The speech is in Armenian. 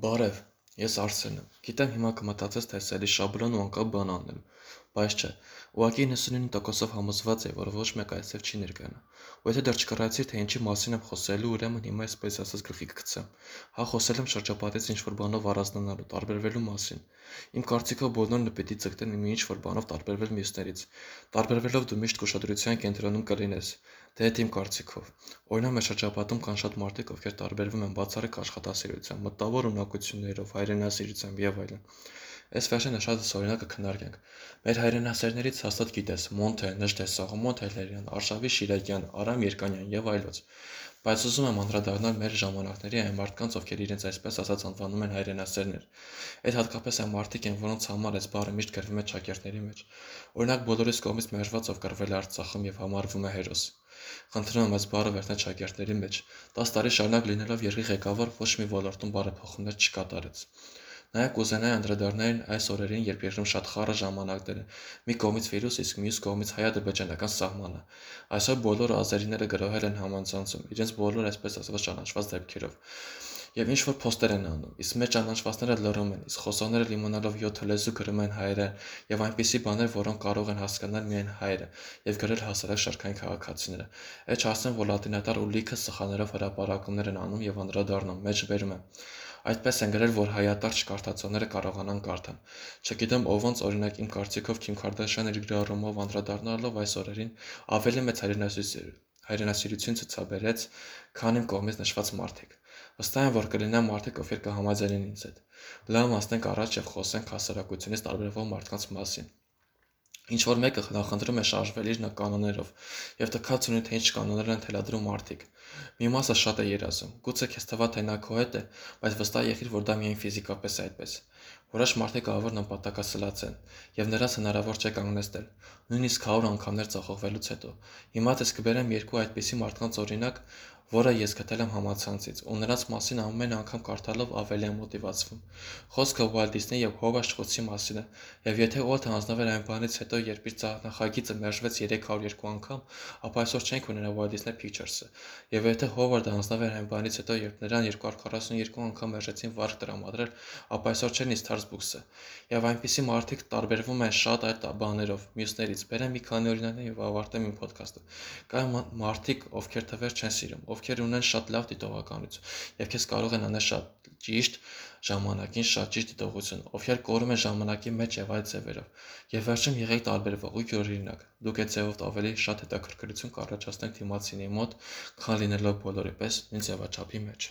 Բարև, ես Արսենն եմ։ Գիտեմ հիմա կմտածես, թե էլի շաբլոն ու անկապ բան անեմ, բայց չէ։ Ուղղակի 99%-ով համոզված եմ, որ ոչ մեկ այսև չի ներկայանա։ Ու եթե դեռ չկռացիր, թե ինչի մասին եմ խոսելու, ուրեմն հիմա այսպես ասած գլխի կգցեմ։ Հա խոսել եմ շրջապատից ինչ-որ բանով առանձնանալու, տարբերվելու մասին։ Իմ կարծիքով բոլորն պիտի ձգտեն մի ինչ-որ բանով տարբերվել մյուսներից։ Տարբերվելով դու միշտ ուշադրության կենտրոնում կլինես։ Դե այդ իմ կարծիքով։ Օրինակ մեր շրջապատում կան շատ մարդիկ, ովքեր տարբերվում են բացառիկ աշխատասիրությամբ, մտավոր ունակություններով, հայրենասիրությամբ եւ այլն։ Այս վերջինը շատ օրինակը քննարկենք։ Մեր հայրենասերներից հաստատ գիտես Մոնթե, Նժդե Սողոմոն Թեյլերյան, Արշավի Շիրակյան, Արամ Երկանյան եւ այլոց։ Բայց ուզում եմ անդրադառնալ մեր ժամանակների այն մարդկանց, ովքեր իրենց այսպես ասած անվանում են հայրենասերներ։ Այդ հատկապես այն մարդիկ են, որոնց համար այս բառը միշտ գրվում է ճակերտների մեջ։ Օրինակ բոլորիս կողմից մերժված ով կռվել է Արցախում եւ համարվում է հերոս։ Խնդրում եմ այս բառը վերցնել ճակերտների մեջ։ 10 տարի շարունակ լինելով երկրի ղեկավար ոչ մի ոլորտում բարեփոխումներ չկատարեց։ Նաև կուզենայի անդրադառնալ այս օրերին, երբ երկրում շատ խառը ժամանակներ են։ Մի կողմից վիրուս, իսկ մյուս կողմից հայ-ադրբեջանական սահմանը։ Այսօր բոլոր ազերիները գրոհել են համանցանցում, իրենց բոլոր այսպես ասած ճանաչված դեպքերով եւ ինչ որ փոստեր են անում։ Իսկ մեր ճանաչվածները լռում են, իսկ խոսողները լիմոնալով 7 լեզու գրում են հայերեն եւ այնպիսի բաներ, որոնք կարող են հասկանալ միայն հայերը եւ գրել հասարակ շարքային քաղաքացիները։ Այդ չասեմ, որ լատինատար ու լիքը սխալներով հրապարակումներ են անում եւ անդրադառնում, մեջ բերում են։ Այդպես են գրել, որ հայատար չկարդացողները կարողանան կարդան։ Չգիտեմ ով ոնց օրինակ իմ կարծիքով Քիմ Քարդաշյանը իր գրառումով անդրադառնալով այս օրերին ավելի մեծ հայրենասիրություն ցուցաբերեց, քան իմ կողմից նշված մարդիկ։ Վստահ եմ, որ կլինեն մարդիկ, ովքեր կհամաձայնեն ինձ հետ։ Լավ, մասնենք առաջ եւ խոսենք հասարակությունից տարբերվող մարդկանց մասին։ Ինչ որ մեկը նախընտրում է շարժվել իր կանոններով եւ տքած ունի թե ինչ կանոններ են թելադրում մարդիկ։ Մի մասը շատ է երազում։ Գուցե քեզ թվա թե նա քո հետ է, բայց վստահ եղիր, որ դա միայն ֆիզիկապես է այդպես։ Որոշ մարդիկ ավոր նպատակասլաց են եւ նրանց հնարավոր չէ կանգնեցնել, նույնիսկ 100 անգամներ ծախողվելուց հետո։ Հիմա դες կբերեմ երկու այդպիսի մարդկանց օրինակ, որը ես գտել եմ համացանցից, ու նրանց մասին ամեն անգամ կարդալով ավելի եմ մոտիվացվում։ Խոսքը Walt Disney եւ Հովա Շխոցի մասին է, եւ եթե Walt-ը հանձնվել այն բանից հետո, երբ իր նախագիծը մերժվեց 302 անգամ, ապա այսօր չենք ունենա Walt Disney Pictures-ը։ Եվ եթե Հովարդը հանձնվել այն բանից հետո, երբ նրան 242 անգամ մերժեցին վարկ տրամադրել, ապա այսօր չեն իսկ Books-ը։ Եվ այնպիսի մարդիկ տարբերվում են շատ այդ բաներով մյուսներից։ Բերեմ մի քանի օրինակներ եւ ավարտեմ իմ ոդքասթը։ Կան մարդիկ, ովքեր թվեր չեն սիրում, ովքեր ունեն շատ լավ դիտողականություն եւ քեզ կարող են անել շատ ճիշտ ժամանակին շատ ճիշտ դիտողություն, ովքեր կորում են ժամանակի մեջ եւ այլ ձևերով։ Եվ վերջում եղեք տարբերվող օրինակ։ Դուք այդ ձևով ավելի շատ հետաքրքրություն կառաջացնեք դիմացինի մոտ, քան լինելով բոլորի պես նույն ձևաչափի մեջ։